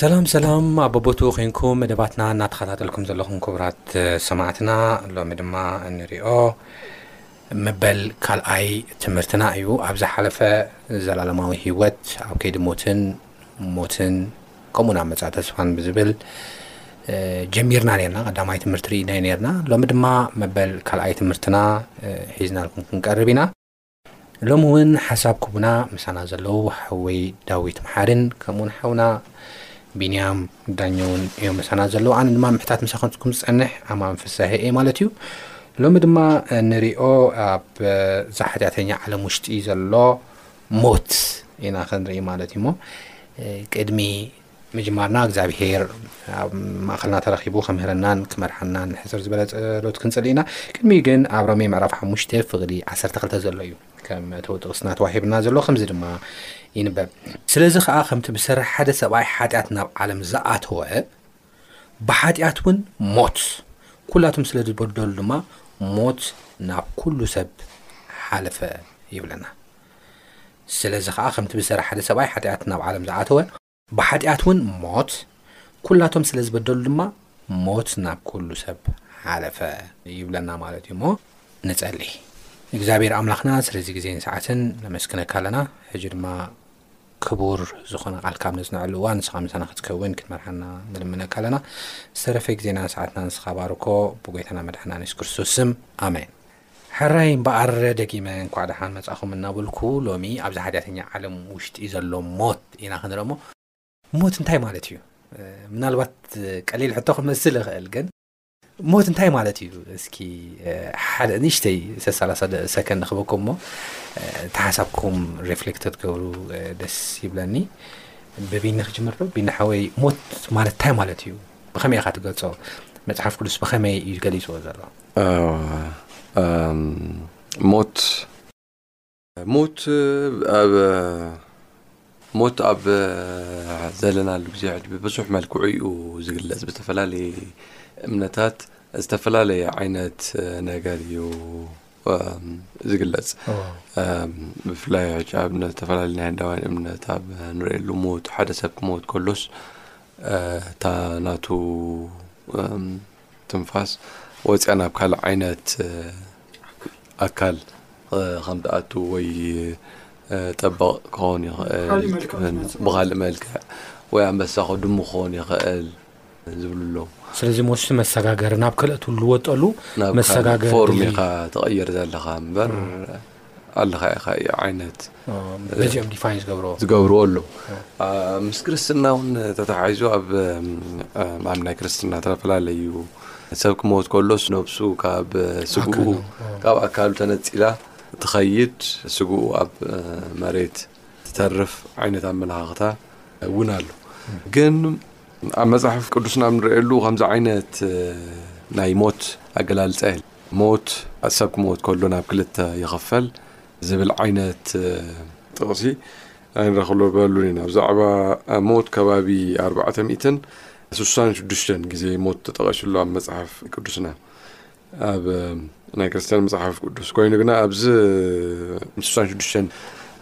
ሰላም ሰላም ኣብ በቦትኡ ኮንኩም መደባትና እናተኸታተልኩም ዘለኹም ክቡራት ሰማዕትና ሎሚ ድማ እንሪኦ መበል ካልኣይ ትምህርትና እዩ ኣብ ዝሓለፈ ዘላለማዊ ህይወት ኣብ ከይዲ ሞትን ሞትን ከምኡን ኣብ መፃእ ተስፋን ብዝብል ጀሚርና ነርና ቀዳማይ ትምህርቲ ርኢናይ ነርና ሎሚ ድማ መበል ካልኣይ ትምህርትና ሒዝናልኩም ክንቀርብ ኢና ሎሚ እውን ሓሳብ ክቡና ምሳና ዘለዉ ሓወይ ዳዊት መሓርን ከምኡውን ሓውና ቢንያም ዳኘውን እዮም ምሳና ዘለዉ ኣነ ድማ ምሕታት ምሳኸንኩም ዝፀንሕ ኣማን ፍሳሄ እየ ማለት እዩ ሎሚ ድማ ንሪኦ ኣብ ዛሓጢኣተኛ ዓለም ውሽጢ ዘሎ ሞት ኢና ክንርኢ ማለት እዩ ሞ ቅድሚ ምጅማርና እግዚኣብሄር ኣብ ማእኸልና ተረኺቡ ክምህረናን ክመርሓናን ንሕፅር ዝበለ ፀሎት ክንፅሊ ኢና ቅድሚ ግን ኣብ ሮሜ ምዕራፍ ሓሙሽተ ፍቕዲ ዓሰርተ ክልተ ዘሎ እዩ ከም መእተዊ ጥቕስና ተዋሂብና ዘሎ ከምዚ ድማ ይንበብ ስለዚ ከዓ ከምቲ ብስራሕ ሓደ ሰብኣይ ሓጢኣት ናብ ዓለም ዝኣተወ ብሓጢኣት እውን ሞት ኩላቶም ስለ ዝበደሉ ድማ ሞት ናብ ኩሉ ሰብ ሓለፈ ይብለና ስለዚ ኸኣ ከምቲ ብሰሪ ሓደ ሰብኣይ ሓጢኣት ናብ ዓለም ዝኣተወ፣ ብሓጢኣትውን ሞት፣ ኵላቶም ስለ ዝበደሉ ድማ ሞት ናብ ኵሉ ሰብ ሓለፈ ይብለና ማለት እዩ እሞ ንጸሊ። እግዚኣብሄር ኣምላኽና ስለዚ ግዜን ሰዓትን ነመስግነካ ኣለና፣ ሕጂ ድማ ክቡር ዝኾነ ቃልካ ኣብ ነጽንዐሉ እዋን ንስኻ ምሳና ክትከውን ክትመርሓና ንልምነካ ኣለና። ዝተረፈ ግዜናን ሰዓትናን ንስኻ ባርኮ፣ ብጐይታና መድሓናን የሱስ ክርስቶስ ስም ኣሜን። ሕራይ እምበኣር ደጊመ እንኳዕ ደሓን መጻኹም እናበልኩ ሎሚ ኣብዚ ሓጢኣተኛ ዓለም ውሽጢ ዘሎ ሞት ኢና ክንርኢ እሞ ሞት እንታይ ማለት እዩ ምናልባት ቀሊል ሕቶ ክመስል ይኽእል ግን ሞት እንታይ ማለት እዩ እስኪ ሓደ ንእሽተይ ሰሳላሳ ሰከንድ ክበኩም እሞ እቲ ሓሳብኩም ሪፍሌክት ክትገብሩ ደስ ይብለኒ ብቢኒ ክጅምር ዶ ቢኒ ሓወይ ሞት ማለት እንታይ ማለት እዩ ብኸመይ ኢኻ ትገልፆ መፅሓፍ ቅዱስ ብኸመይ እዩ ገሊፅዎ ዘሎ ሞት ሞት ኣብ ሞት ኣብ ዘለናሉ ግዜ ሕጂ ብብዙሕ መልክዑ እዩ ዝግለጽ ብዝተፈላለየ እምነታት ዝተፈላለየ ዓይነት ነገር እዩ ዝግለጽ ብፍላይ ሕጂ ኣብ ዝተፈላለዩ ናይ ህንዳውያን እምነት ኣብ ንርእየሉ ሞት ሓደ ሰብ ክመውት ከሎስ እታ ናቱ ትንፋስ ወፂኣ ናብ ካልእ ዓይነት ኣካል ከም ትኣቱ ወይ ጠበቕ ክኸውን ይኽእል ብካልእ መልክዕ ወይ ኣንበሳ ከድሙ ክኸውን ይኽእል ዝብሉ ኣለዉ ስለዚ ሞስቲ መሰጋገሪ ናብ ከልእ ትልወጠሉ ናብ ካልእ መሰጋገሪ ፎርም ድልድል ኢኻ ተቐይር ዘለኻ እምበር ኣለኻ ኢኻ እዩ ዓይነት በዚኦም ዲፋይን ዝገብርዎ ዝገብርዎ ኣሎ ምስ ክርስትና እውን ተተሓሒዙ ኣብ ኣብ ናይ ክርስትና ተፈላለዩ ሰብ ክመውት ከሎስ ነብሱ ካብ ስግኡ ካብ ኣካሉ ተነፂላ ትኸይድ ስግኡ ኣብ መሬት ትተርፍ ዓይነት ኣመለኻኽታ እውን ኣሎ ግን ኣብ መፅሓፍ ቅዱስና ንርእየሉ ከምዚ ዓይነት ናይ ሞት ኣገላልፃ የለ ሞት ሰብ ክመውት ከሎ ናብ ክልተ ይኽፈል ዝብል ዓይነት ጥቕሲ ኣይንረኽበሉን ኢና። ብዛዕባ ሞት ከባቢ ኣርባዕተ ሚእትን ስሳን ሽዱሽተን ግዜ ሞት ተጠቐሱ ኣሎ ኣብ መጽሓፍ ቅዱስና ኣብ ናይ ክርስትያን መጽሓፍ ቅዱስ ኮይኑ ግና ኣብዚ ስሳን ሽዱሽተን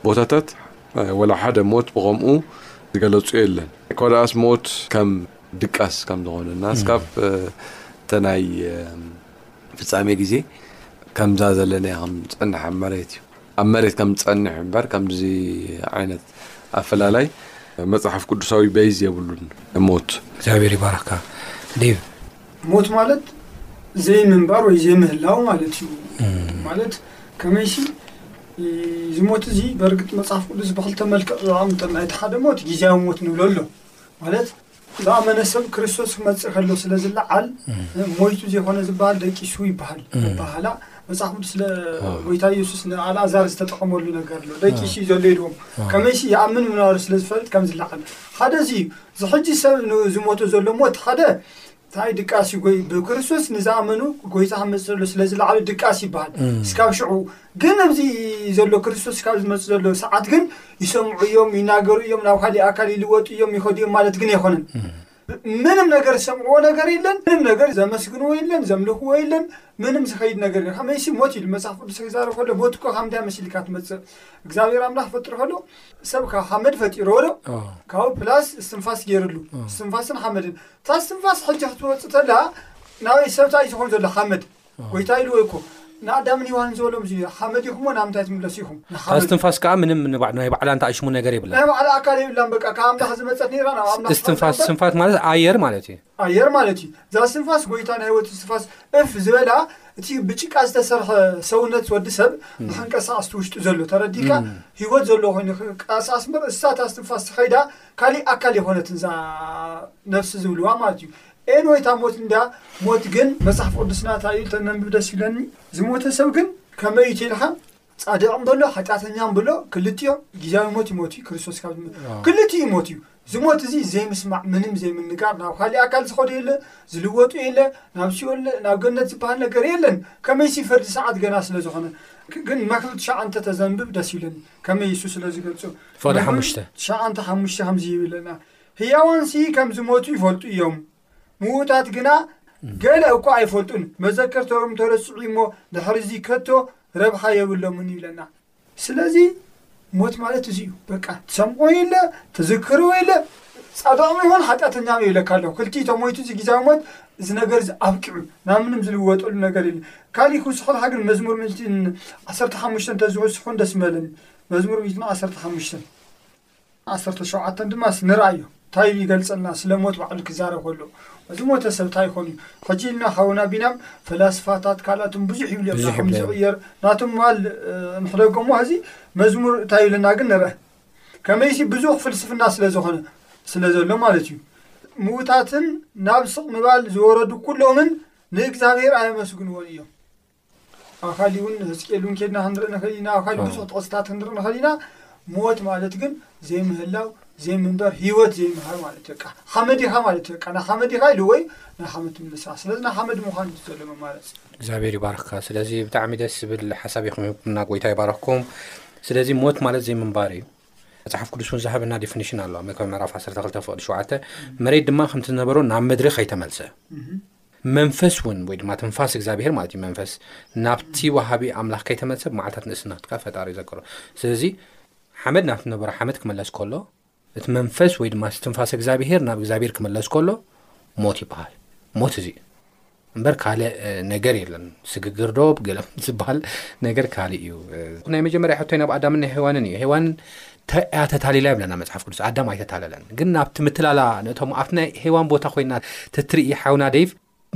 ቦታታት ወላ ሓደ ሞት ብኸምኡ ዝገለጹ የለን። እኳ ደኣስ ሞት ከም ድቃስ ከም ዝኾነ እና እስካብ እቲ ናይ ፍጻሜ ግዜ ከምዛ ዘለናያ ከም ንጸንሕ ኣብ መሬት እዩ ኣብ መሬት ከም ንጸንሕ እምበር ከምዚ ዓይነት ኣፈላላይ መጽሓፍ ቅዱሳዊ በይዝ የብሉን ሞት እግዚኣብሔር ይባርካ ዴቭ ሞት ማለት ዘይምንባር ወይ ዘይምህላው ማለት እዩ ማለት ከመይሲ እዚ ሞት እዚ በርግጥ መጽሓፍ ቅዱስ ብክልተ መልክዕ ዝኣምጠልና እቲ ሓደ ሞት ግዜያዊ ሞት ንብሎ ኣሎ ማለት ዝኣመነ ሰብ ክርስቶስ ክመፅእ ከሎ ስለ ዝለዓል ሞይቱ ዘይኮነ ዝበሃል ደቂሱ ይበሃል በሃላ መፅሓፍ ቅዱስ ስለ ጎይታ ኢየሱስ ንኣልኣዛር ዝተጠቐመሉ ነገር ኣሎ ደቂሱ እዩ ዘሎ ኢልዎም ከመይሲ ይኣምን ምንባሩ ስለ ዝፈልጥ ከም ዝለዓል ሓደ እዚ እዩ ዝሕጂ ሰብ ዝሞተ ዘሎ ሞት ሓደ ታይ ድቃስ እዩ ጎይ ብክርስቶስ ንዝኣመኑ ጎይታ ክመፅእ ዘሎ ስለዚ ላዕሉ ድቃስ ይበሃል እስካብ ሽዑ ግን ኣብዚ ዘሎ ክርስቶስ እስካብ ዝመፅእ ዘሎ ሰዓት ግን ይሰምዑ እዮም ይናገሩ እዮም ናብ ካሊእ ኣካል ይልወጡ እዮም ይኸዱ እዮም ማለት ግን ኣይኮነን ምንም ነገር ዝሰምዕዎ ነገር የለን ምንም ነገር ዘመስግንዎ የለን ዘምልኽዎ የለን ምንም ዝኸይድ ነገር የለን ከመይሲ ሞት ኢሉ መፅሓፍ ቅዱስ ክዛረብ ከሎ ሞት እኮ ካብ እንታይ መሲልካ ትመፅእ እግዚኣብሔር ኣምላኽ ፈጥሩ ከሎ ሰብ ካብ ሓመድ ፈጢሮ ዶ ካብኡ ፕላስ እስትንፋስ ገይርሉ እስትንፋስን ሓመድን እታ እስትንፋስ ሕጂ ክትወጽእ ተላ ናበይ ሰብታ እዩ ዝኮን ዘሎ ሓመድ ጎይታ ኢልዎ እኮ ንኣዳምን ሂዋንን ዝበሎም እዚ ሓመድ ኢኹም ናብ ምንታይ ትምለሱ ኢኹም እታ እስትንፋስ ከዓ ምንም ናይ ባዕላ እንታይ ሽሙ ነገር የብላ ናይ ባዕላ ኣካል የብላን በቃ ካብ ኣምላኽ ዝመጸት ነራ ናብ ኣምላኽ እስትንፋስ እስትንፋስ ማለት ኣየር ማለት እዩ ኣየር ማለት እዩ እዛ እስትንፋስ ጎይታ ናይ ህይወት እስትንፋስ እፍ ዝበላ እቲ ብጭቃ ዝተሰርሐ ሰውነት ወዲ ሰብ ንክንቀሳቀስ እቲ ውሽጡ ዘሎ ተረዲካ ህይወት ዘለዎ ኮይኑ ክንቀሳቀስ ምበር እሳ እታ እስትንፋስ ተኸይዳ ካሊእ ኣካል የኮነትን እዛ ነፍሲ ዝብልዋ ማለት እዩ ኤንወይ እታ ሞት እንዳ ሞት ግን መጽሓፍ ቅዱስና እንታይ እዩ ተነንብብ ደስ ይብለኒ ዝሞተ ሰብ ግን ከመይ እዩ ኢልካ ጻድዕን በሎ ሓጢኣተኛን በሎ ክልቲኦም ግዜያዊ ሞት ይሞት እዩ ክርስቶስ ካብ ዝመ- አዎ። ክልቲኡ ይሞት እዩ ዝሞት እዚ ዘይምስማዕ ምንም ዘይምንጋር ናብ ካሊእ ኣካል ዝኸዱ የለ ዝልወጡ የለ ናብ ሲኦል ናብ ገነት ዝበሃል ነገር የለን ከመይሲ ፍርዲ ሰዓት ገና ስለ ዝኾነ ግን መክብብ ትሽዓንተ ተዘንብብ ደስ ይብለኒ ከመይ እሱ ስለ ዝገልጾ ፎደ መዝሙር ሓሙሽተ። ትሽዓንተ ሓሙሽተ ከምዚ ይብለና ህያዋንሲ ከም ዝሞቱ ይፈልጡ እዮም ምዉታት ግና ገለ እኳ ኣይፈልጡን መዘከርተኦም ተረስዑ እሞ ድሕሪዚ ከቶ ረብሓ የብሎምን ይብለና ስለዚ ሞት ማለት እዚ እዩ በቃ ትሰምዖ የለ ትዝክሮ የለ ጻድቕ ይኹን ሓጢኣተኛ ይብለካ ኣሎ ክልቲቶ ሞይቱ እዚ ግዜያዊ ሞት እዚ ነገር እዚ ኣብቂዑ ናብ ምንም ዝልወጠሉ ነገር የለ ካሊእ ክውስኸሉ ሃግር መዝሙር ሚእትን ዓሰርተ ሓሙሽተን ተዝውስኹን ደስ ምበለኒ መዝሙር ሚእትን ዓሰርተ ሓሙሽተን ዓሰርተ ሸውዓተን ድማስ ንርኣዮ እንታይ ኢሉ ይገልጸልና ስለ ሞት ባዕሉ ክዛረብ ከሎ ዝሞተ ሰብ እንታይ ይኾን እዩ ሕጂ ኢልና ሓውና ቢናም ፈላስፋታት ካልኣትን ብዙሕ ይብሉ እዮም ናቶም ዝቕየር ናቶም ማል ንክደገሞ ሕዚ መዝሙር እንታይ ኢሉና ግን ንርአ ከመይሲ ብዙሕ ፍልስፍና ስለ ዝኾነ ስለ ዘሎ ማለት እዩ ምውታትን ናብ ስቕ ምባል ዝወረዱ ኩሎምን ንእግዝኣብሄር ኣየመስግንዎን እዮም ኣብ ካሊእ እውን ህዝቅኤል እውን ኬድና ክንርኢ ንኽእል ኢና ኣብ ካሊእ ብዙሕ ጥቕስታት ክንርኢ ንኽእል ኢና ሞት ማለት ግን ዘይምህላው ዘይምንበር ሂወት ዘይምሃር ማለት እዩ ቃ ሓመድ ኢኻ ማለት እዩ ቃ ንሓመድ ኢኻ ኢሉ ወይ ንሓመድ ትምልሳ ስለዚ ንሓመድ ምዃን እዩ ዘሎ መማረፂ እግዚኣብሔር ይባርክካ ስለዚ ብጣዕሚ ደስ ዝብል ሓሳብ ይኹም ሂብኩምና ጎይታ ይባረክኩም ስለዚ ሞት ማለት ዘይምንባር እዩ መጽሓፍ ቅዱስ ውን ዝሃበና ዲፊኒሽን ኣለዋ መክብብ ምዕራፍ 12 ፍቅዲ 7 መሬት ድማ ከምቲ ዝነበሮ ናብ ምድሪ ከይተመልሰ መንፈስ እውን ወይ ድማ ትንፋስ እግዚኣብሄር ማለት እዩ መንፈስ ናብቲ ወሃቢ ኣምላኽ ከይተመልሰ ብመዓልታት ንእስና ክትካ ፈጣሪ ዘከሮ ስለዚ ሓመድ ናብቲ ነበሮ ሓመድ ክመለስ ከሎ እቲ መንፈስ ወይ ድማ ትንፋስ እግዚኣብሄር ናብ እግዚኣብሄር ክመለስ ከሎ ሞት ይበሃል ሞት እዚ እምበር ካልእ ነገር የለን ስግግር ዶ ገለ ዝበሃል ነገር ካልእ እዩ ናይ መጀመርያ ሕቶ ናብ ኣዳምን ናይ ሄዋንን እዩ ሄዋን ተያ ተታሊላ ይብለና መፅሓፍ ቅዱስ ኣዳም ኣይተታለለን ግን ናብቲ ምትላላ ንእቶም ኣብቲ ናይ ሄዋን ቦታ ኮይና ተትርኢ ሓውና ደይቭ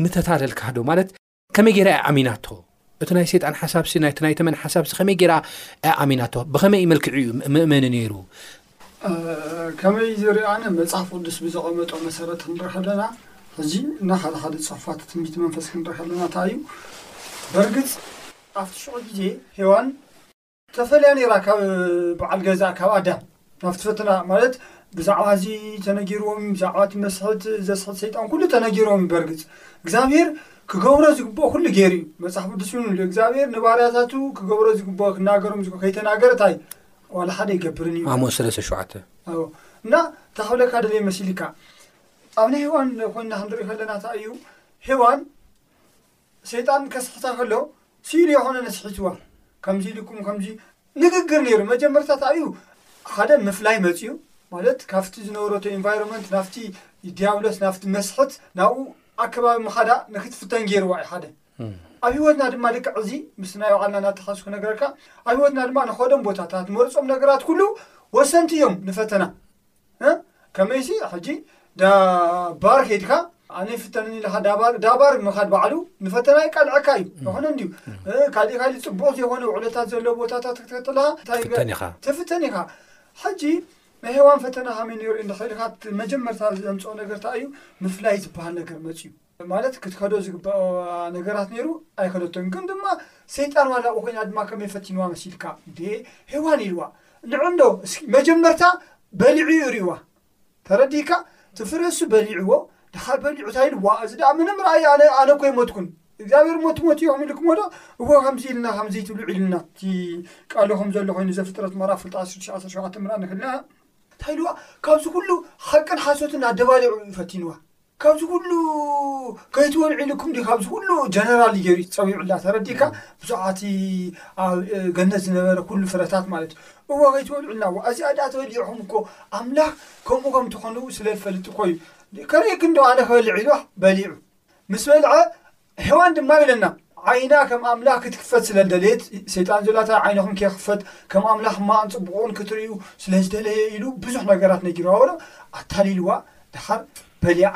ምተታለልካ ዶ ማለት ከመይ ገይራ እያ ኣሚናቶ እቲ ናይ ሰይጣን ሓሳብሲ ናይቲ ናይ ተመን ሓሳብሲ ከመይ ጌራ እያ ኣሚናቶ? ብኸመይ መልክዑ እዩ መእመኒ ነይሩ? ከመይ ዝርእ ኣነ መጽሓፍ ቅዱስ ብዘቐመጦ መሰረት ክንርኢ ከለና ሕጂ እና ሓደ ሓደ ጽሑፋት ትንቢት መንፈስ ክንርኢ ከለና እንታይ እዩ በርግጽ ኣብቲ ሽዑ ግዜ ሄዋን ተፈልያ ነይራ ካብ በዓል ገዛ ካብ ኣዳም ናብቲ ፈተና ማለት ብዛዕባ እዚ ተነጊርዎም ብዛዕባ እቲ መስሕት ዘስሕት ሰይጣን ኩሉ ተነጊርዎም እዩ በርግፅ እግዚኣብሄር ክገብሮ ዝግብኦ ኩሉ ገይሩ እዩ መፅሓፍ ቅዱስ እውን ይብሉ እግዚኣብሄር ንባርያታቱ ክገብሮ ዝግብኦ ክናገሮም ዝግ ከይተናገረ እንታይ እዩ? ዋላ ሓደ ይገብርን እዩ ዓሞስ ሰለስተ ሸውዓተ ኣዎ እና እታ ክብለካ ደለየ መሲልካ ኣብ ናይ ሄዋን ኮይና ክንርኢ ከለና እታ እዩ ሄዋን ሰይጣን ከስሕታ ከሎ ሲኢሉ የኾነ ነስሒትዋ ከምዚ ኢልኩም ከምዚ ንግግር ነይሩ መጀመርታ ታዩ ሓደ ምፍላይ መፅዩ ማለት ካብቲ ዝነበረቶ ኢንቫይሮንመንት ናፍቲ ዲያብሎስ ናፍቲ መስሕት ናብኡ ኣከባቢ ምኻዳ ንክትፍተን ገይርዋ እዩ ሓደ ኣብ ሂወትና ድማ ልክዕ እዚ ምስ ናይ ባዓልና እናተሓዝኩ ነገርካ ኣብ ሂወትና ድማ ንኸዶም ቦታታት ንመርፆም ነገራት ኩሉ ወሰንቲ እዮም ንፈተና ከመይሲ ሕጂ ዳባር ከይድካ ኣነ ይፍተነኒ ኢልካ ዳባር ዳባር ምኻድ ባዕሉ ንፈተና ይቃልዐካ እዩ ይኾነ እንድዩ ካልእ ካልእ ፅቡቅ ዘይኮነ ውዕሎታት ዘለዎ ቦታታት ክትከተልካ እንታይ ትፍተን ኢኻ ሕጂ ናይ ሄዋን ፈተና ከመይ ነይሩ እንድሕር ኢልካ መጀመርታ ዘምፅኦ ነገር እንታይ እዩ ምፍላይ ዝበሃል ነገር መፅዩ ማለት ክትከዶ ዝግበእዋ ነገራት ነይሩ ኣይከደቶን ግን ድማ ሰይጣን ዋላ ኣብኡ ኮይና ድማ ከመይ ፈቲንዋ መሲልካ እንዴ ሄዋን ኢልዋ ንዑ እንዶ እስኪ መጀመርታ በሊዑ እዩ ሪእዋ ተረዲእካ እቲ ፍረ እሱ በሊዕዎ ድሓር በሊዑ እንታይ ኢሉ ዋ እዚ ደኣ ምንም ራእይ ኣነ ኣነ እኮ ኣይሞትኩን እግዚኣብሔር እሞ ትሞት እዮም ኢልክሞ ዶ እዎ ከምዚ ኢልና ከምዚ ትብሉ ኢልና እቲ ቃሉ ከም ዘሎ ኮይኑ ዘፍጥረት ምዕራፍ ፍልጠ 16 17 ምርኣይ ንክእል ኢና እንታይ ኢልዋ ካብዚ ኩሉ ሓቅን ሓሶትን ኣደባሊዑ እዩ ፈቲንዋ ካብዚ ኩሉ ከይትወልዒልኩም ዲ ካብዚ ኩሉ ጀነራል ገይሩ ፀዊዑላ ተረዲካ ብዙዓት ኣብ ገነት ዝነበረ ኩሉ ፍረታት ማለት እዩ እወ ከይትወልዑልና እዋ እዚኣ ዳኣ ተበሊዕኹም እኮ ኣምላኽ ከምኡ ከም ትኾኑ ስለ ዝፈልጥ እኮ እዩ ከርእየክን ዶ ኣነ ክበልዕ ኢሉ በሊዑ ምስ በልዐ ሔዋን ድማ ኢለና ዓይና ከም ኣምላኽ ክትክፈት ስለ ዝደለየት ሰይጣን ዘላታ ዓይንኹም ከይኽፈት ከም ኣምላኽ ሕማቕን ጽቡቕን ክትርእዩ ስለ ዝደለየ ኢሉ ብዙሕ ነገራት ነጊርዋ ወረ ኣታሊልዋ ደሓር በሊዓ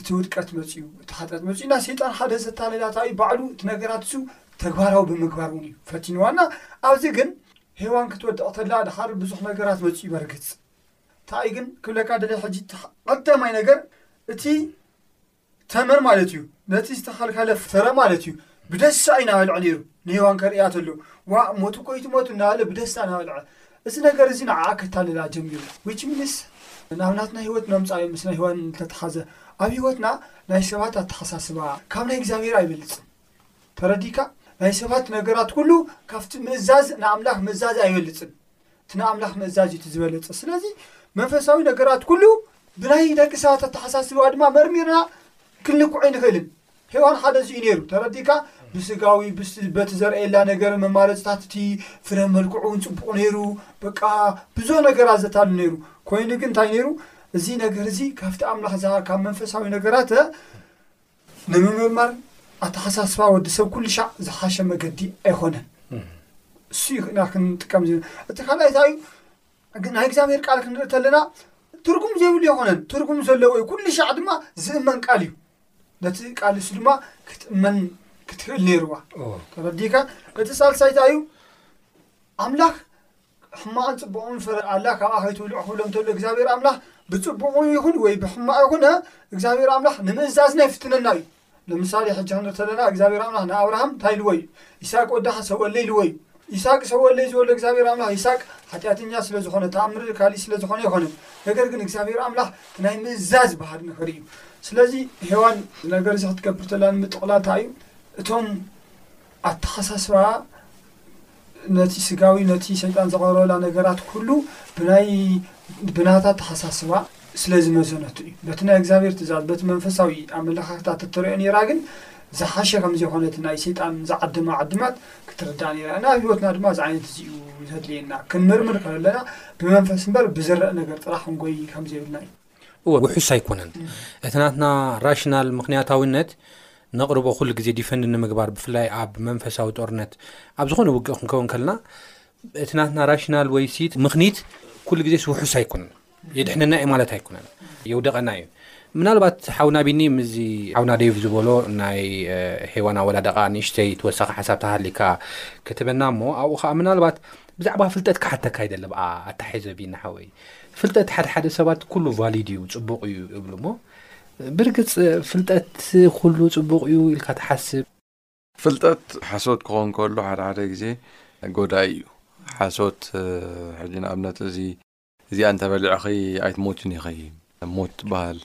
እቲ ውድቀት መጽኡ እቲ ሓጢኣት መጽኡ እና ሰይጣን ሓደ ዘታለላታ እዩ ባዕሉ እቲ ነገራት እሱ ተግባራዊ ብምግባር እውን እዩ ፈቲንዋ እና ኣብዚ ግን ሔዋን ክትወድቕ ተላ ደሓር ብዙሕ ነገራት መጽኡ በርግጽ እንታይ ግን ክብለካ ደለ ሕጂ ቀዳማይ ነገር እቲ ተምር ማለት እዩ ነቲ ዝተኸልከለ ፍረ ማለት እዩ ብደስታ ይናበልዐ ነይሩ ንሄዋን ከርእያ ተሎ ዋእ ሞቱ ኮይቲ ሞቱ እናበለ ብደስታ ናበልዐ እዚ ነገር እዚ ንዓኣ ከታልላ ጀሚሩ ዊች ሚንስ ናብ ናትና ህይወት ነምፃ እዩ ምስ ናይ ህዋን እንተተሓዘ ኣብ ህይወትና ናይ ሰባት ኣተሓሳስባ ካብ ናይ እግዚኣብሔር ኣይበልፅን ተረዲካ ናይ ሰባት ነገራት ኩሉ ካብቲ ምእዛዝ ንኣምላኽ ምእዛዝ ኣይበልፅን እቲ ንኣምላኽ ምእዛዝ እዩ እቲ ዝበለጸ። ስለዚ መንፈሳዊ ነገራት ኩሉ ብናይ ደቂ ሰባት ኣተሓሳስባ ድማ መርሚርና ክንልክዖ ኣይንኽእልን። ሄዋን ሓደ እዚ እዩ ነይሩ ተረዲካ ብስጋዊ በቲ ዘርእየላ ነገር መማረፅታት እቲ ፍረ መልክዑ እውን ፅቡቕ ነይሩ በቃ ብዙሕ ነገራት ዘታሉ ነይሩ ኮይኑ ግን እንታይ ነይሩ እዚ ነገር እዚ ካብቲ ኣምላኽ ዝሃ ካብ መንፈሳዊ ነገራት ንምምርማር ኣተሓሳስባ ወዲ ሰብ ኩሉ ሻዕ ዝሓሸ መገዲ ኣይኮነን እሱ እዩ ኢና ክንጥቀም ዝ እቲ ካልኣይ እንታይ እዩ ግ- ናይ እግዚኣብሔር ቃል ክንርኢ ከለና ትርጉም ዘይብሉ ኣይኮነን ትርጉም ዘለዎ እዩ ኩሉ ሻዕ ድማ ዝእመን ቃል እዩ ነቲ ቃል እሱ ድማ ክትእመን ክትክእል ነይርዋ እዎ ተረዲካ እቲ ሳልሳይ እንታይ እዩ ኣምላኽ ሕማቕን ጽቡቕን ፍረ ኣላ ካብኣ ከይትብልዑ ክብሎም እንተሎ እግዚኣብሔር ኣምላኽ ብጽቡቕ ይኹን ወይ ብሕማቕ ይኹን እግዚኣብሔር ኣምላኽ ንምእዛዝና ይፍትነና እዩ ለምሳሌ ሕጂ ክንር ተለና እግዚኣብሔር ኣምላኽ ንኣብርሃም እንታይ ኢልዎ እዩ ይስቅ ወዳኻ ሰውኣለይ ኢልዎ እዩ ይስቅ ሰውኣለይ ዝበሎ እግዚኣብሔር ኣምላኽ ይስቅ ሓጢኣተኛ ስለ ዝኾነ ተኣምር ካሊእ ስለ ዝኾነ ኣይኮነን ነገር ግን እግዚኣብሔር ኣምላኽ እቲ ናይ ምእዛዝ ባህር ነገር እዩ ስለዚ ሄዋን ነገር እዚ ክትገብር ተላ ንምጥቕላታ እዩ እቶም ኣተሓሳስባኣ ነቲ ስጋዊ ነቲ ሰይጣን ዘቐረበላ ነገራት ኩሉ ብናይ ብናታ ኣተሓሳስባ ስለ ዝመዘነቱ እዩ በቲ ናይ እግዚኣብሔር ትእዛዝ በቲ መንፈሳዊ ኣመለኻኽታ ተተሪኦ ነይራ ግን ዝሓሸ ከም ዘይኮነት ናይ ሰይጣን ዝዓደማ ዓድማት ክትርዳእ ነይራ እና ኣብ ህይወትና ድማ እዚ ዓይነት እዚ እዩ ዘድልየና ክንምርምር ከለና ብመንፈስ እምበር ብዝረእ ነገር ጥራሕ ክንጎይ ከም ዘይብልና እዩ እወ ውሑስ ኣይኮነን እቲ ናትና ራሽናል ምክንያታዊነት ነቕርቦ ኩሉ ግዜ ዲፈንድ ንምግባር ብፍላይ ኣብ መንፈሳዊ ጦርነት ኣብ ዝኾነ ውግእ ክንከውን ከልና እቲ ናትና ራሽናል ወይ ሲት ምክኒት ኩሉ ግዜ ስውሑስ ኣይኮነን የድሕነና እዩ ማለት ኣይኮነን የውደቐና እዩ ምናልባት ሓውና ቢኒ ምዚ ሓውና ደይቭ ዝበሎ ናይ ሄዋን ኣወዳድቓ ንእሽተይ ተወሳኺ ሓሳብ ተሃሊካ ክትበና እሞ ኣብኡ ከዓ ምናልባት ብዛዕባ ፍልጠት ክሓተካ ይደሊ ብ ኣታሒዘ ቢኒ ሓወይ ፍልጠት ሓደ ሓደ ሰባት ኩሉ ቫሊድ እዩ ጽቡቅ እዩ እብሉ እሞ ብርግጽ ፍልጠት ኩሉ ጽቡቅ እዩ ኢልካ ትሓስብ ፍልጠት ሓሶት ክኾን ከሎ ሓደ ሓደ ግዜ ጎዳኢ እዩ ሓሶት ሕጂ ንኣብነት እዚ። እዚኣ እንተበሊዕኺ ኣይትሞትን ኢኺ፣ ሞት ትበሃል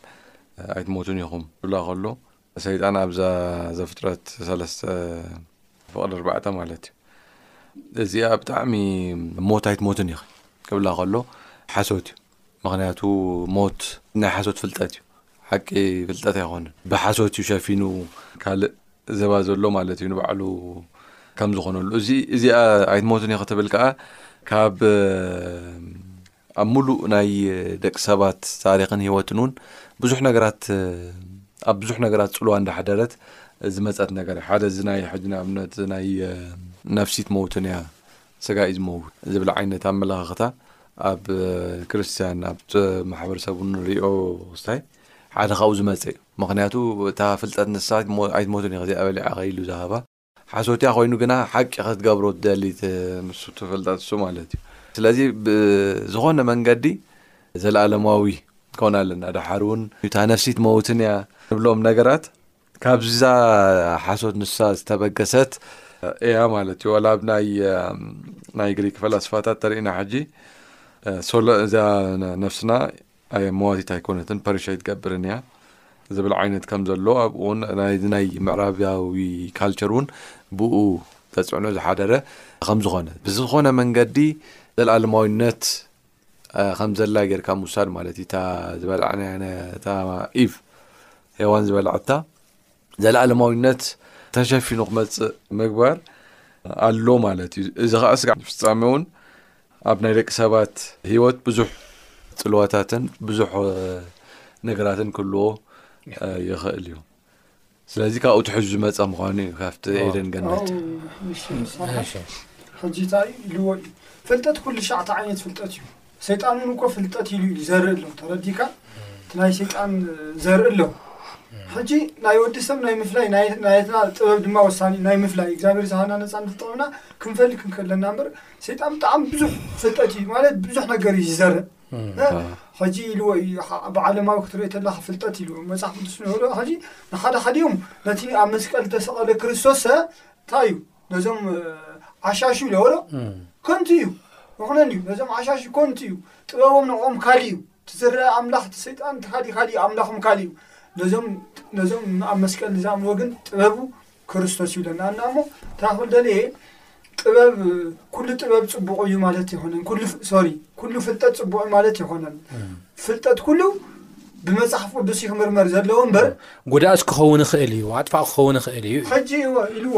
ኣይትሞቱን ኢኹም ክብላ ከሎ ሰይጣን ኣብዛ ዘፍጥረት ሰለስተ ፍቕሪ ኣርባዕተ ማለት እዩ እዚኣ ብጣዕሚ ሞት ኣይትሞትን ኢኺ ክብላ ከሎ ሓሶት እዩ ምክንያቱ ሞት ናይ ሓሶት ፍልጠት እዩ ሓቂ ፍልጠት ኣይኮነን ብሓሶት እዩ ሸፊኑ ካልእ ዘባ ዘሎ ማለት እዩ ንባዕሉ ከም ዝኾነሉ እዚ እዚኣ ኣይትሞትን እየ ክትብል ከዓ ካብ ኣብ ሙሉእ ናይ ደቂ ሰባት ታሪክን ህይወትን እውን ብዙሕ ነገራት ኣብ ብዙሕ ነገራት ፅልዋ እንዳሓደረት ዝመፀት ነገር ሓደ እዚ ናይ ሕጂ ንኣብነት ናይ ነፍሲት መውትን እያ ስጋ እዩ ዝመውት ዝብል ዓይነት ኣመለኻኽታ ኣብ ክርስትያን ኣብ ማሕበረሰቡ ንሪኦ ክስታይ ሓደ ካብኡ ዝመጸ እዩ ምኽንያቱ እታ ፍልጠት ንሳ ኣይትሞትን ኢኺ እዚኣ በሊዓኺ ኢሉ ዝሃባ ሓሶትያ ኮይኑ ግና ሓቂ ከትገብሮ ትደሊ ንሱ እቲ ፍልጠት እሱ ማለት እዩ ስለዚ ብዝኾነ መንገዲ ዘለኣለማዊ ኮና ኣለና ደሓር እውን እታ ነፍሲ ትመውትን እያ ንብሎም ነገራት ካብዛ ሓሶት ንሳ ዝተበገሰት እያ ማለት እዩ ወላ ናይ ግሪክ ፈላስፋታት ተርእና ሕጂ እዛ ነፍስና ኣየ መዋቲት ኣይኮነትን ፐሪሸይት ትገብርን እያ ዝብል ዓይነት ከም ዘሎ ኣብኡ እውን ናይዚ ናይ ምዕራባዊ ካልቸር እውን ብኡ ተፅዕኖ ዝሓደረ ከም ዝኾነ ብዝኾነ መንገዲ ዘልኣለማዊነት ከም ዘላ ጌርካ ምውሳድ ማለት እዩ እታ ዝበላዕና እታ ኢቭ ሄዋን ዝበላዕታ ዘልኣለማዊነት ተሸፊኑ ክመፅእ ምግባር ኣሎ ማለት እዩ እዚ ከዓ ስጋ ፍፃሜ እውን ኣብ ናይ ደቂ ሰባት ህይወት ብዙሕ ፅልዋታትን ብዙሕ ነገራትን ክህልዎ ይኽእል እዩ ስለዚ ካብኡ ትሕዙ ዝመፀ ምዃኑ እዩ ካብቲ ኤደን ገነት ሕጂ እንታይ ኢልዎ እዩ ፍልጠት ኩሉ ሸዕተ ዓይነት ፍልጠት እዩ ሰይጣን እውን እኮ ፍልጠት ኢሉ እዩ ዘርኢ ኣሎ ተረዲካ እቲ ናይ ሰይጣን ዘርኢ ኣሎ ሕጂ ናይ ወዲ ሰብ ናይ ምፍላይ ናይትና ጥበብ ድማ ወሳኒ ናይ ምፍላይ እግዚኣብሔር ዝሃና ነፃነት ጥበብና ክንፈል ክንክእለና እምበር ሰይጣን ብጣዕሚ ብዙሕ ፍልጠት እዩ ማለት ብዙሕ ነገር እዩ ዝዘርእ ሕጂ ኢልዎ እዩ ብዓለማዊ ክትሪኦ ተለካ ፍልጠት ኢልዎ መፅሓፍ ቅዱስ ንበሎ ሕጂ ንሓደ ሓዲኦም ነቲ ኣብ መስቀል ዝተሰቐለ ክርስቶስ እንታይ እዩ ነዞም ዓሻሹ ኢለዎዶ ከንቱ እዩ ምክነን እዩ ነዞም ዓሻሹ ከንቱ እዩ ጥበቦም ንዕኦም ካሊእ እዩ እቲ ዝረኣ ኣምላኽ እቲ ሰይጣን እቲ ካሊእ ካሊእ ኣምላኹም ካሊእ እዩ ነዞም ነዞም ኣብ መስቀል ንዝኣምንዎ ግን ጥበቡ ክርስቶስ ይብለና እና እሞ ታክል ደልየ ጥበብ ኩሉ ጥበብ ፅቡቅ እዩ ማለት ይኮነን ሶሪ ኩሉ ፍልጠት ፅቡቅ ማለት ይኮነን ፍልጠት ኩሉ ብመፅሓፍ ቅዱስ ይክምርመር ዘለዎ እምበር ጎዳእት ክኸውን ይኽእል እዩ ኣጥፋእ ክኸውን ይኽእል እዩ እዩ። ሕጂ እወ ኢልዎ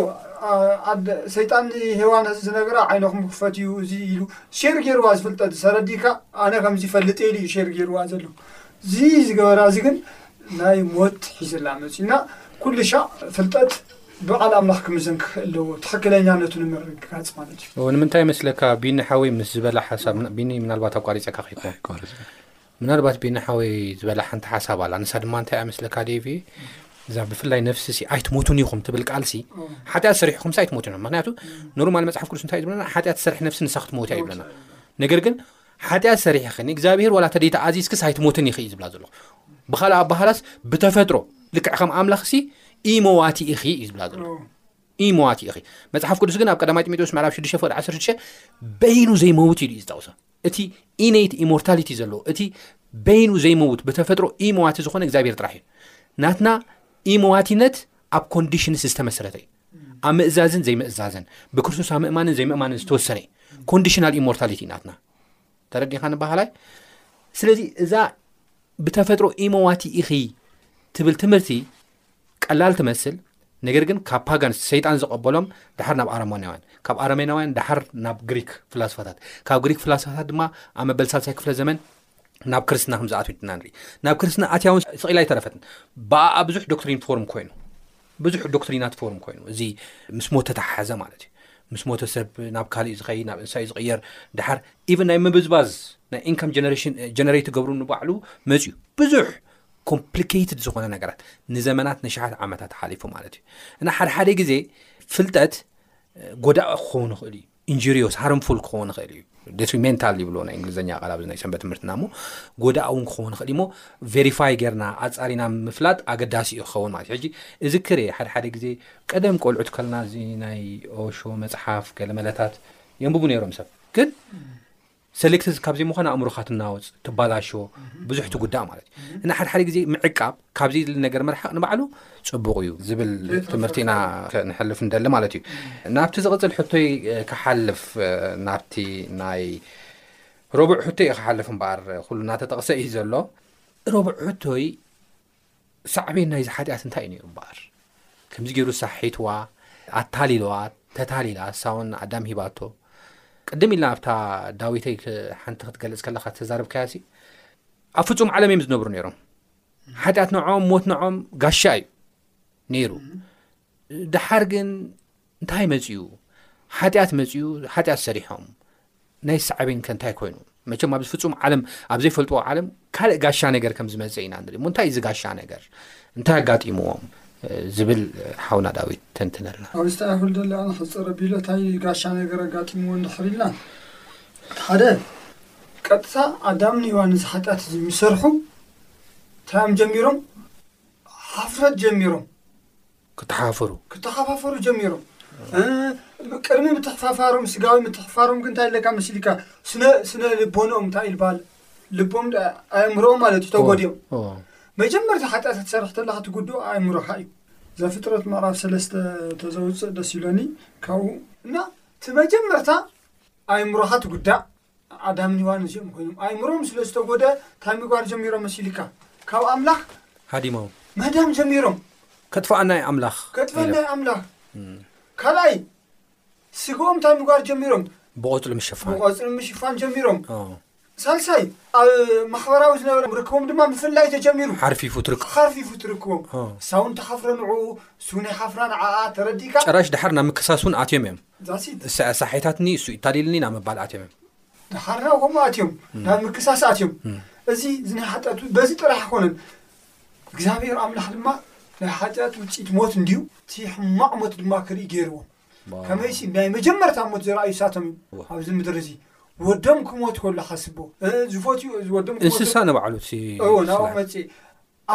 ኣደ ሰይጣን ንሄዋን ነዚ ዝነገራ ዓይንኹም ክፈት እዩ እዚ ኢሉ ሼር ጌርዋ እዚ ፍልጠት እዚ ተረዲካ ኣነ ከምዚ ይፈልጥ እየ ኢሉ እዩ ሼር ጌርዋ ዘሎ እዚ ዝገበራ እዚ ግን ናይ ሞት ሒዝላ መጽዩ እና ኩልሻዕ ፍልጠት ብቃል ኣምላኽ ክምዘን ክኽእል ኣለዎ ትኽክለኛነቱ ንምርግጋጽ ማለት እዩ። ንምንታይ ይመስለካ ቢኒ ሓወይ ምስ ዝበላ ሓሳብ ቢኒ ምናልባት ኣቋሪጸካ ከይኮን ኣይቋረጽ ምናልባት ቢኒ ሓወይ ዝበላ ሓንቲ ሓሳብ ኣላ ንሳ ድማ እንታይ ኣመስለካ ዴቪ እዛ ብፍላይ ነፍሲ ሲ ኣይትሞቱን ኢኹም ትብል ቃልሲ ሓጢኣት ሰሪሕኹም ሲ ኣይትሞቱን እዮም ምክንያቱ ኖርማል መፅሓፍ ቅዱስ እንታይ ዝብለና ሓጢኣት ዝሰርሕ ነፍሲ ንሳ ክትሞት እያ ይብለና ነገር ግን ሓጢኣት ሰሪሕኽን እግዚኣብሄር ዋላ ተደይታ ኣዚዝክስ ኣይትሞትን ይኽእዩ ዝብላ ዘለኹ ብካልእ ኣባሃላስ ብተፈጥሮ ልክዕ ከም ኣምላኽ ሲ ኢሞዋቲ ኢኺ እዩ ዝብላ ዘሎ ኢሞዋቲ ኢኺ መፅሓፍ ቅዱስ ግን ኣብ ቀዳማይ ጢሞቴዎስ ምዕራብ 6 ፍቅዲ 16 በይኑ ዘይመውት ኢሉ እዩ ዝጠቕሶ እቲ ኢነይት ኢሞርታሊቲ ዘለዎ እቲ በይኑ ዘይመውት ብተፈጥሮ ኢመዋቲ ዝኾነ እግዚኣብሔር ጥራሕ እዩ ናትና ኢመዋቲነት ኣብ ኮንዲሽንስ ዝተመሰረተ እዩ ኣብ ምእዛዝን ዘይምእዛዝን ብክርስቶስ ኣብ ምእማንን ዘይምእማንን ዝተወሰነ እዩ ኮንዲሽናል ኢሞርታሊቲ ናትና ተረዲኻ ንባህላይ ስለዚ እዛ ብተፈጥሮ ኢመዋቲ ኢኺ ትብል ትምህርቲ ቀላል ትመስል ነገር ግን ካብ ፓጋንስ ሰይጣን ዝቐበሎም ድሓር ናብ ኣረሞናውያን ካብ ኣረሜናውያን ድሓር ናብ ግሪክ ፍላስፋታት ካብ ግሪክ ፍላስፋታት ድማ ኣብ መበል ሳልሳይ ክፍለ ዘመን ናብ ክርስትና ከም ዝኣትው ድና ንርኢ ናብ ክርስትና ኣትያውን ስቂላ ኣይተረፈትን ብኣኣ ብዙሕ ዶክትሪን ፎርም ኮይኑ ብዙሕ ዶክትሪናት ፎርም ኮይኑ እዚ ምስ ሞት ተተሓሓዘ ማለት እዩ ምስ ሞተ ሰብ ናብ ካሊእ ዝኸይ ናብ እንሳይ ዝቕየር ድሓር ኢቨን ናይ ምብዝባዝ ናይ ኢንካም ጀነሬሽን ጀነሬት ገብሩ ንባዕሉ መፅዩ ብዙሕ ኮምፕሊከይትድ ዝኾነ ነገራት ንዘመናት ንሽሓት ዓመታት ሓሊፉ ማለት እዩ እና ሓደ ሓደ ግዜ ፍልጠት ጎዳእ ክኸውን ይኽእል እዩ ኢንጅሪዮስ ሃርምፉል ክኸውን ይኽእል እዩ ዴትሪሜንታል ይብሎ ናይ እንግሊዝኛ ቃል ኣብዚ ናይ ሰንበት ትምህርትና እሞ ጎዳእ እውን ክኸውን ይኽእል እሞ ቬሪፋይ ጌርና ኣፃሪና ምፍላጥ ኣገዳሲ እዩ ክኸውን ማለት ሕጂ እዚ ክር ሓደ ሓደ ግዜ ቀደም ቆልዑት ከልና እዚ ናይ ኦሾ መፅሓፍ ገለመለታት የንብቡ ነይሮም ሰብ ግን ሰሌክትዝ ካብ ዘይምዃን ኣእምሮኻ ትናወጽ፣ ትባላሾ፣ ብዙሕ ትጉዳእ ማለት እዩ። እና ሓደ ሓደ ግዜ ምዕቃብ ካብዚ ዝል ነገር ምርሓቅ ንባዕሉ ጽቡቅ እዩ ዝብል ትምህርቲ ኢና ክንሕልፍ ንደሊ ማለት እዩ። ናብቲ ዝቕጽል ሕቶይ ክሓልፍ ናብቲ ናይ ረቡዕ ሕቶይ ክሓልፍ እምበኣር ኩሉ እናተጠቕሰ እዩ ዘሎ። ረቡዕ ሕቶይ ሳዕቤን ናይዚ ሓጢኣት እንታይ እዩ ነይሩ እምበኣር? ከምዚ ገይሩ ሳሒትዋ፣ ኣታሊልዋ፣ ተታሊላ ንሳውን ንኣዳም ሂባቶ። ቅድም ኢልና ኣብታ ዳዊተይ ክ- ሓንቲ ክትገልጽ ከለኻ ተዛረብካያሲ ኣብ ፍጹም ዓለም እዮም ዝነብሩ ነይሮም። ሓጢኣት ንዖም ሞት ንዖም ጋሻ እዩ ነይሩ። ደሓር ግን እንታይ መፅኡ ሓጢኣት መፅኡ ሓጢኣት ሰሪሖም ናይ ሳዕቤን ከ እንታይ ኮይኑ መቸም ኣብዚ ፍፁም ዓለም ኣብ ዘይፈልጥዎ ዓለም ካልእ ጋሻ ነገር ከም ዝመፀ ኢና ንርኢ ሞ እንታይ እዚ ጋሻ ነገር እንታይ ኣጋጢምዎም ዝብል ሓውና ዳዊት ተንትነልና ኣብ ዝተኣይክል ደለ ንክፀረ ቢሎ እንታይ ጋሻ ነገር ኣጋጢምዎ እንድሕር ኢልና እቲ ሓደ ቀጥታ ኣዳምን ዮሃንስ ሓጢኣት ዝሰርሑ እንታይዮም ጀሚሮም ሃፍረት ጀሚሮም ክተሓፈሩ ክተሓፋፈሩ ጀሚሮም ቅድሚ ምትሕፋፋሮም ስጋዊ ምትሕፋሮም ግን እንታይ ኣለካ መስሊካ ስነ ስነ ልቦንኦም እንታይ ይልበሃል ልቦም ኣእምሮኦም ማለት እዩ ተጎዲኦም መጀመርታ ሓጢኣት ክትሰርሕ ተለካ ትጉድኦ ኣእምሮካ እዩ ዘፍጥረት ምዕራፍ ሰለስተ ተዘውፅእ ደስ ይብለኒ ካብኡ እና እቲ መጀመርታ ኣእምሮካ ትጉዳእ ኣዳምን ሄዋንን እዚኦም ኮይኖም ኣእምሮኦም ስለ ዝተጎድኣ ታይ ምግባር ጀሚሮም መሲልካ ካብ ኣምላኽ ሃዲሞም ምህዳም ጀሚሮም ከጥፍኣና እዩ ኣምላኽ ከጥፍኣና እዩ ኣምላኽ ካልኣይ ስግኦም ታይ ምግባር ጀሚሮም ብቆፅሊ ምሽፋን ብቆፅሊ ምሽፋን ጀሚሮም ሳልሳይ ኣብ ማሕበራዊ ዝነበረ ርክቦም ድማ ምፍላይ ተጀሚሩ ሓርፊፉ ትርክ ሓርፊፉ ትርክቦም እሳ እውን ተሓፍረ ንዕኡ እሱ እውን ይሓፍራ ንዓኣ ተረዲእካ ጨራሽ ድሓር ናብ ምክሳስ እውን ኣትዮም እዮም ሳሒታትኒ እሱ ይታሊልኒ ናብ ምባል ኣትዮም ድሓርና ከምኡ ኣትዮም ናብ ምክሳስ ኣትዮም እዚ ናይ ሓጢኣት በዚ ጥራሕ ኣይኮነን እግዚኣብሔር ኣምላኽ ድማ ናይ ሓጢኣት ውፅኢት ሞት እንድዩ እቲ ሕማቕ ሞት ድማ ክርኢ ገይርዎ ከመይሲ ናይ መጀመርታ ሞት ዝረኣዩ ሳቶም እዩ ኣብዚ ምድሪ እዚ ወዶም ክሞት ከሎ ሓስቦ ዝፈትዩ ወዶም እንስሳ ንባዕሉ ናብኡ መፅእ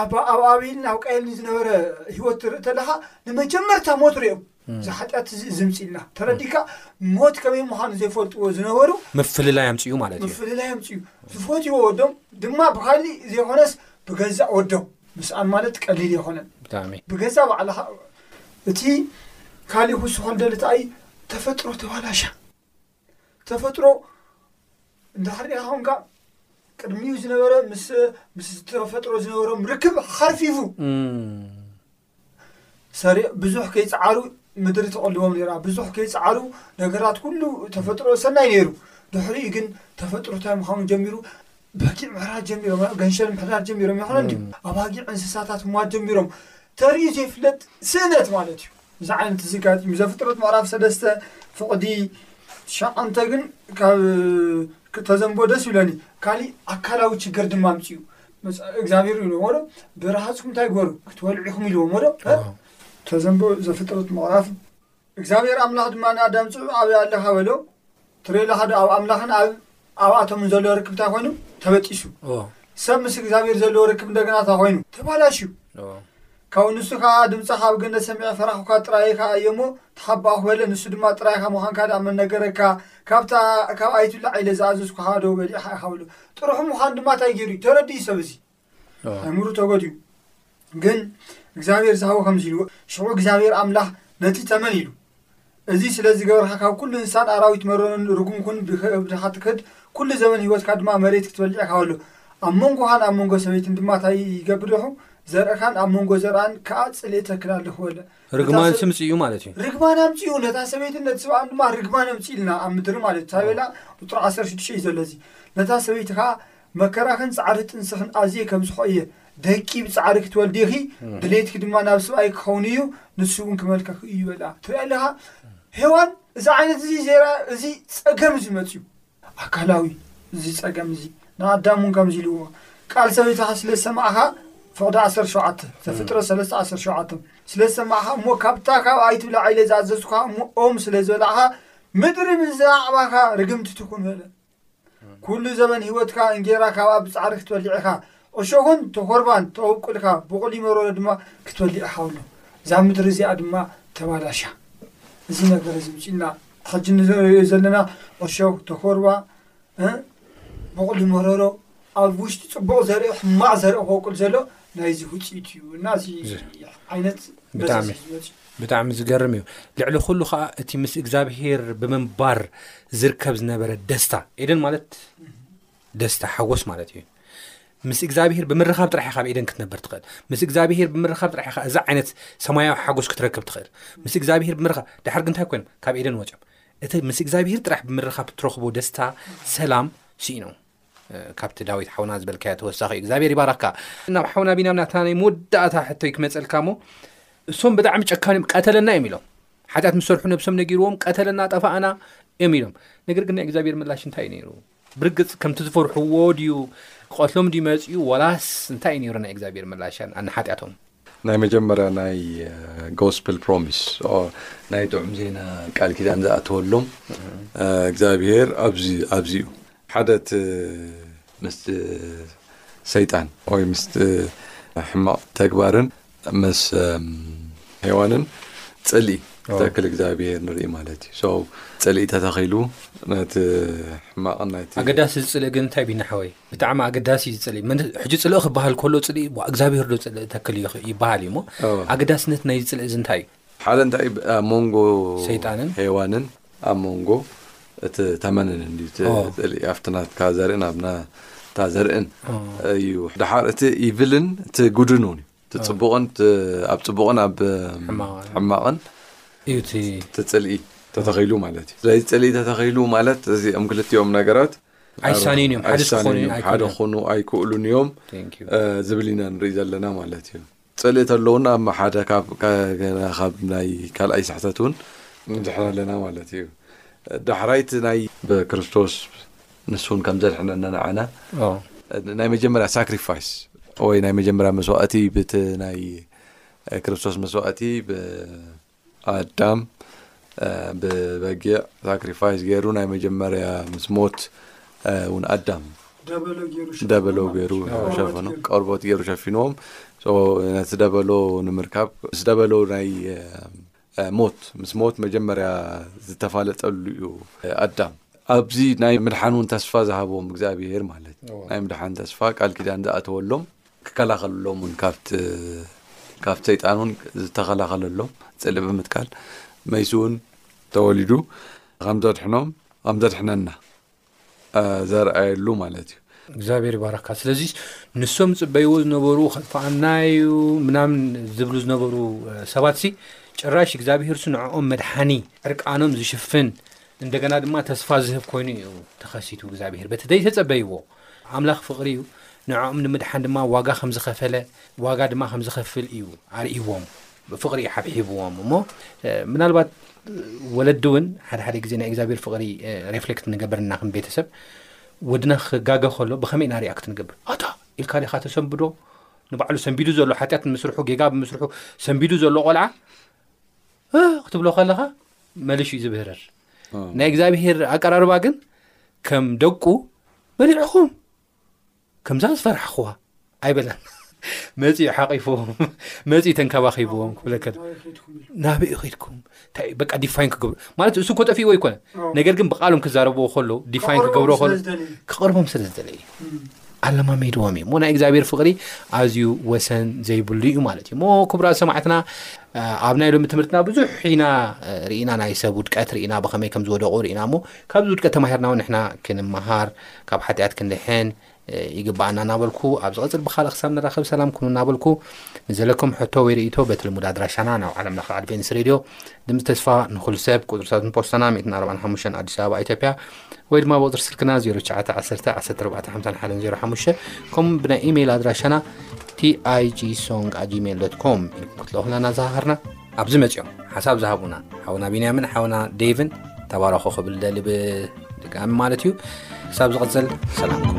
ኣብ ኣብ ኣቤልን ኣብ ቃየልን ዝነበረ ህይወት ትርኢ ተለኻ ንመጀመርታ ሞት ሪኦም እዛ ሓጢኣት እዚ ዝምፅልና ተረዲካ ሞት ከመይ ምዃኑ ዘይፈልጥዎ ዝነበሩ ምፍልላይ ኣምፅኡ ማለት እዩ ምፍልላይ ኣምፅኡ ዝፈትዎ ወዶም ድማ ብካሊእ ዘይኮነስ ብገዛእ ወዶም ምስኣን ማለት ቀሊል የኮነን ብጣዕሚ ብገዛ ባዕልኻ እቲ ካሊእ ክውስኾ ደሊ ተኣይ ተፈጥሮ ተባላሻ ተፈጥሮ እንድሕር ዲኣ ኮንካ ቅድሚኡ ዝነበረ ምስ ምስ ተፈጥሮ ዝነበሮም ርክብ ሓርፊፉ ሰሪ ብዙሕ ከይፀዓሩ ምድሪ ተቐልዎም ነይራ ብዙሕ ከይፀዓሩ ነገራት ኩሉ ተፈጥሮ ሰናይ ነይሩ ድሕሪኡ ግን ተፈጥሮ እንታይ ምዃኑ ጀሚሩ በጊዕ ምሕራድ ጀሚሮም፣ ገንሸል ምሕዳር ጀሚሮም ኣይኮነን ድዩ? ኣባጊዕ እንስሳታት ምሟት ጀሚሮም፣ ተርእዩ ዘይፍለጥ ስእነት ማለት እዩ። እዚ ዓይነት እዚ ኣጋጢሙ ዘፍጥረት ምዕራፍ ሰለስተ ፍቕዲ ትሽዓንተ ግን ካብ ተዘንቦ ደስ ይብለኒ። ካሊእ ኣካላዊ ችግር ድማ ኣምፅኡ መጽ- እግዚኣብሔር ኢልዎ ዶ ብረሃፅኩም እንታይ ግበሩ ክትበልዑ ኢኹም ኢልዎም ዶ ተዘንቦ ዘፍጥረት ምዕራፍ እግዚኣብሄር ኣምላኽ ድማ ንኣዳም ጽዑቕ ኣበይ ኣለኻ በሎ፣ ትርእዮ ኣለኻ ዶ ኣብ ኣምላኽን ኣብ ኣብኣቶምን ዘሎ ርክብ እንታይ ኮይኑ ተበጢሱ፣ ሰብ ምስ እግዚኣብሄር ዘለዎ ርክብ እንደገና እንታይ ኮይኑ ተባላሽዩ፣ ካብኡ ንሱ ከኣ ድምጻኻ ኣብ ገነት ሰሚዐ ፈራኹካ ጥራየ ከኣ እየ እሞ ተሓባእኹ በለ፣ ንሱ ድማ ጥራይኻ ምዃንካ ደኣ መን ነገረካ፣ ካብታ ካብ ኣይትብላዕ ኢለ ዝኣዘዝኩኻ ዶ በሊዕኻ ኢኻ በሎ፣ ጥርሑ ምዃኑ ድማ እንታይ ገይሩ እዩ ተረዲኡ ሰብ እዚ። ኣእምሩ ተጎዲኡ ግን እግዚኣብሔር ዝሃቦ ከምዚ ኢልዎ ሽዑ እግዚኣብሔር ኣምላኽ ነቲ ተመን ኢሉ እዚ ስለ ዝገበርካ ካብ ኩሉ እንስሳን ኣራዊት መረኑን ርጉም ኩን ብከብድኻ ትክድ ኩሉ ዘመን ህይወትካ ድማ መሬት ክትበልዕ ኢኻ በሎ ኣብ መንጎኻን ኣብ መንጎ ሰበይትን ድማ እንታይ ይገብር ኢኹ ዘርእካን ኣብ መንጎ ዘርኣን ከዓ ፅልኢ ተክል ኣለኹ በለ ርግማን ስም ፅኡ ማለት እዩ ርግማን ኣምፅኡ ነታ ሰበይትን ነቲ ስብኣን ድማ ርግማን ኣምፅእልና ኣብ ምድሪ ማለት እዩ ታበላ ቁፅሪ ዓሰርተ ሽዱሽተ እዩ ዘሎ እዚ ነታ ሰበይቲ ከዓ መከራኽን ጻዕሪ ጥንስኽን ኣዝየ ከም ዝሖየ፣ ደቂ ብጻዕሪ ክትወልዲ ኢኺ፣ ድሌትኪ ድማ ናብ ስብኣይኪ ክኸውን እዩ፣ ንሱ እውን ክመልከኪ እዩ በልኣ። ትርኢ ኣለኻ ሄዋን እዚ ዓይነት እዚ ዜራ እዚ ጸገም እዚ መጺኡ። ኣካላዊ እዚ ጸገም እዚ ንኣዳም እውን ከምዚ ኢልዎ፣ ቃል ሰበይትኻ ስለ ዝሰማዕካ፣ ፍቕዲ ዓሰርተ ሸውዓተ፣ ዘፍጥረት ሰለስተ ዓሰርተ ሸውዓተ፣ ስለ ዝሰማዕካ እሞ ካብታ ካብኣ ኣይትብላዕ ኢለ ዝኣዘዝኩኻ እሞ ኦም ስለ ዝበላዕካ፣ ምድሪ ብዛዕባኻ ርግምቲ ትኹን በለ። ኩሉ ዘበን ህይወትካ እንጌራ ካብ ኣብ ጻዕሪ ክትበልዕ ኢኻ፣ እሾኽን ተዀርባን ተወብቁልካ፣ ብቝሊ መሮሮ ድማ ክትበልዕ ኢኻ በሎ። እዛ ምድሪ እዚኣ ድማ ተባላሻ። እዚ ነገር እዚ ምጺኡና ሕጂ ንርእዮ ዘለና እሾኽ፣ ተዀርባ፣ ብቝሊ መሮሮ ኣብ ውሽጢ ጽቡቕ ዘርኢ ሕማቕ ዘርኢ ክወቅል ዘሎ ናይዚ ውጽኢት እዩ እና እዚ ዓይነት ብጣዕሚ ብጣዕሚ ዝገርም እዩ ልዕሊ ኩሉ ከኣ እቲ ምስ እግዚኣብሄር ብምንባር ዝርከብ ዝነበረ ደስታ ኤደን ማለት ደስታ ሓጎስ ማለት እዩ ምስ እግዚኣብሄር ብምርኻብ ጥራሕ ኢኻ ኣብ ኤደን ክትነበር ትኽእል ምስ እግዚኣብሄር ብምርኻብ ጥራሕ ኢኻ እዚ ዓይነት ሰማያዊ ሓጎስ ክትረክብ ትኽእል ምስ እግዚኣብሄር ብምርኻብ ድሓር ግንታይ ኮይኖም ካብ ኤደን ወፅኦም እቲ ምስ እግዚኣብሄር ጥራሕ ብምርኻብ ትረኽቦ ደስታ ሰላም ስኢኖም ካብቲ ዳዊት ሓውና ዝበልካዮ ተወሳኺ እግዚኣብሔር ይባራካ ናብ ሓውና ቢናም ናትና ናይ መወዳእታ ሕቶይ ክመፀልካ እሞ እሶም ብጣዕሚ ጨካን እዮም ቀተለና እዮም ኢሎም ሓጢኣት ምስ ሰርሑ ነብሶም ነጊርዎም ቀተለና ጠፋእና እዮም ኢሎም ነገር ግን ናይ እግዚኣብሔር ምላሽ እንታይ እዩ ነይሩ ብርግፅ ከምቲ ዝፈርሕዎ ድዩ ክቐትሎም ድዩ መፅኡ ዋላስ እንታይ እዩ ነይሩ ናይ እግዚኣብሔር ምላሽ ኣንሓጢኣቶም ናይ መጀመርያ ናይ ጎስፕል ፕሮሚስ ናይ ጥዑም ዜና ቃል ኪዳን ዝኣተወሎም እግዚኣብሄር ኣብዚ እዩ። ሓደ እቲ ምስ ሰይጣን ወይ ምስ ሕማቕ ተግባርን ምስ ሄዋንን ጽልኢ ዝተክል እግዚኣብሄር ንርኢ ማለት እዩ። ሶ ጽልኢ ተተኺሉ ነቲ ሕማቕን ነቲ ኣገዳሲ እዚ ጽልኢ ግን እንታይ ቢኒ ሓወይ? ብጣዕሚ ኣገዳሲ እዩ ዝፅልኢ ሕጂ ፅልኢ ክበሃል ከሎ ፅልኢ እግዚኣብሄር ዶ ፅልኢ ተክል እዩ ይበሃል እዩ እሞ ኣገዳስነት ናይ ፅልኢ እዚ እንታይ እዩ ሓደ እንታይ እዩ ኣብ መንጎ ሰይጣንን ሄዋንን ኣብ መንጎ እቲ ተመንን እንድዩ እቲ ፅልኢ ኣብቲ ናትካ ዘርእን ኣብና እታ ዘርእን እዩ ድሓር እቲ ኢቭልን እቲ ጉድን እውን እዩ እቲ ፅቡቕን ኣብ ፅቡቕን ኣብ ሕማቕን እዩ እቲ ፅልኢ ተተኺሉ ማለት እዩ ስለዚ ፅልኢ ተተኺሉ ማለት እዚኦም ክልቲኦም ነገራት ኣይሳንዩን እዮም ሓድሽ ክኾኑ ኣይሳንዩን እዮም ሓደ ኣይኮኑን ክኾኑ ኣይክእሉን እዮም Thank you። እ፣ ዝብል ኢና ንርኢ ዘለና ማለት እዩ ፅልኢ ተለውን ኣብ ሓደ ካብ ከ- ገና ካብ ናይ ካልኣይ ስሕተት እውን ንድሕን ኣለና ማለት እዩ ዳሕራይ እቲ ናይ ብክርስቶስ ንሱ እውን ከም ዘድሕነና ንዓና ኦ፣ ናይ መጀመርያ ሳክሪፋይስ ወይ ናይ መጀመርያ መስዋእቲ ብቲ ናይ ክርስቶስ መስዋእቲ ብ- ኣዳም ብበጊዕ ሳክሪፋይስ ገይሩ ናይ መጀመርያ ምስ ሞት እውን ኣዳም ደበሎ ገይሩ ሸፈኖ ቀርቦት ገይሩ ሸፊንዎም ነቲ ደበሎ ንምርካብ ምስ ደበሎ ናይ ሞት ምስ ሞት መጀመርያ ዝተፋለጠሉ እዩ ኣዳም ኣብዚ ናይ ምድሓን እውን ተስፋ ዝሃብዎም እግዚኣብሄር ማለት ናይ ምድሓን ተስፋ ቃል ኪዳን ዝኣተወሎም ክከላኸለሎም እውን ካብቲ ካብ ሰይጣን እውን ዝተኸላኸለሎም ጽልኢ ብምትካል መይሱ እውን ተወሊዱ ከም ዘድሕኖም ከም ዘድሕነና ዘርኣየሉ ማለት እዩ። እግዚኣብሔር ይባረካ ስለዚ ንሶም ዝፅበይዎ ዝነበሩ ከጥፋኣናዩ ምናምን ዝብሉ ዝነበሩ ሰባት ሲ ጭራሽ እግዚኣብሔር ሱ ንዕኦም መድሓኒ ዕርቃኖም ዝሽፍን እንደገና ድማ ተስፋ ዝህብ ኮይኑ እዩ ተኸሲቱ እግዚኣብሔር በቲ ዘይተፀበይዎ ኣምላኽ ፍቕሪ እዩ፣ ንዕኦም ንምድሓን ድማ ዋጋ ኸም ዝኸፈለ፣ ዋጋ ድማ ኸም ዚኸፍል እዩ ኣርእይዎም። ብፍቕሪ እዩ ሓብሒብዎም እሞ ምናልባት ወለዲ እውን ሓደ ሓደ ግዜ ናይ እግዚኣብሔር ፍቕሪ ሬፍሌክት ንገብር ኢና ከም ቤተሰብ ወድና ክጋገ ከሎ ብኸመይ ኢና ሪኣክት ንገብር ኣታ ኢልካ ዲኻ ተሰንብዶ ንባዕሉ ሰንቢዱ ዘሎ ሓጢኣት ንምስርሑ ጌጋ ብምስርሑ ሰንቢዱ ዘሎ ቆልዓ ክትብሎ ከለኻ መልሹ እዩ ዝብህረር ናይ እግዚኣብሄር ኣቀራርባ ግን ከም ደቁ በሊዕኹም ከምዛ ዝፈራሕኹዋ ኣይበለን መፅኡ ሓቂፎም መፅ ተንከባኺብዎም ክብለከ ናበ ዩ ከድኩም በ ዲፋይን ክገብሩ ማለት እሱ ኮጠፊዎ ኣይኮነ ነገር ግን ብቃሎም ክዛረብዎ ከሎ ዲፋይን ክገብሮ ከሎ ክቅርቦም ስለ ዝደለ እዩ ኣለማሚድዎም እዩ እሞ ናይ እግዚኣብሔር ፍቕሪ ኣዝዩ ወሰን ዘይብሉ እዩ ማለት እዩ እሞ ክቡራ ሰማዕትና ኣብ ናይ ሎሚ ትምህርትና ብዙሕ ኢና ርኢና ናይ ሰብ ውድቀት ርኢና ብኸመይ ከም ዝወደቑ ርኢና እሞ ካብዚ ውድቀት ተማሂርና ው ንሕና ክንምሃር ካብ ሓጢኣት ክንድሕን ይግባኣና እናበልኩ ኣብ ዝቐፅል ብካልእ ክሳብ ንራኸብ ሰላም ኩኑ እናበልኩ ንዘለኩም ሕቶ ወይ ርእቶ በቲ ልሙድ ኣድራሻና ናብ ዓለም ለኸ ኣድቨንስ ሬድዮ ድምፂ ተስፋ ንኹሉ ሰብ ቁፅርታት ፖስታና 145 ኣዲስ ኣበባ ኢትዮጵያ ወይ ድማ ብቁፅሪ ስልክና 0911151051 ከምኡ ብናይ ኢሜይል ኣድራሻና ቲይጂ ሶንግ ኣጂሜል ዶት ኮም ኢልኩም ክትልእኹና እናዘኻኸርና ኣብዚ መፅኦም ሓሳብ ዝሃቡና ሓውና ቢንያምን ሓውና ዴቭን ተባረኹ ክብል ደሊ ብድጋሚ ማለት እዩ ክሳብ ዝቕፅል ሰላምኩም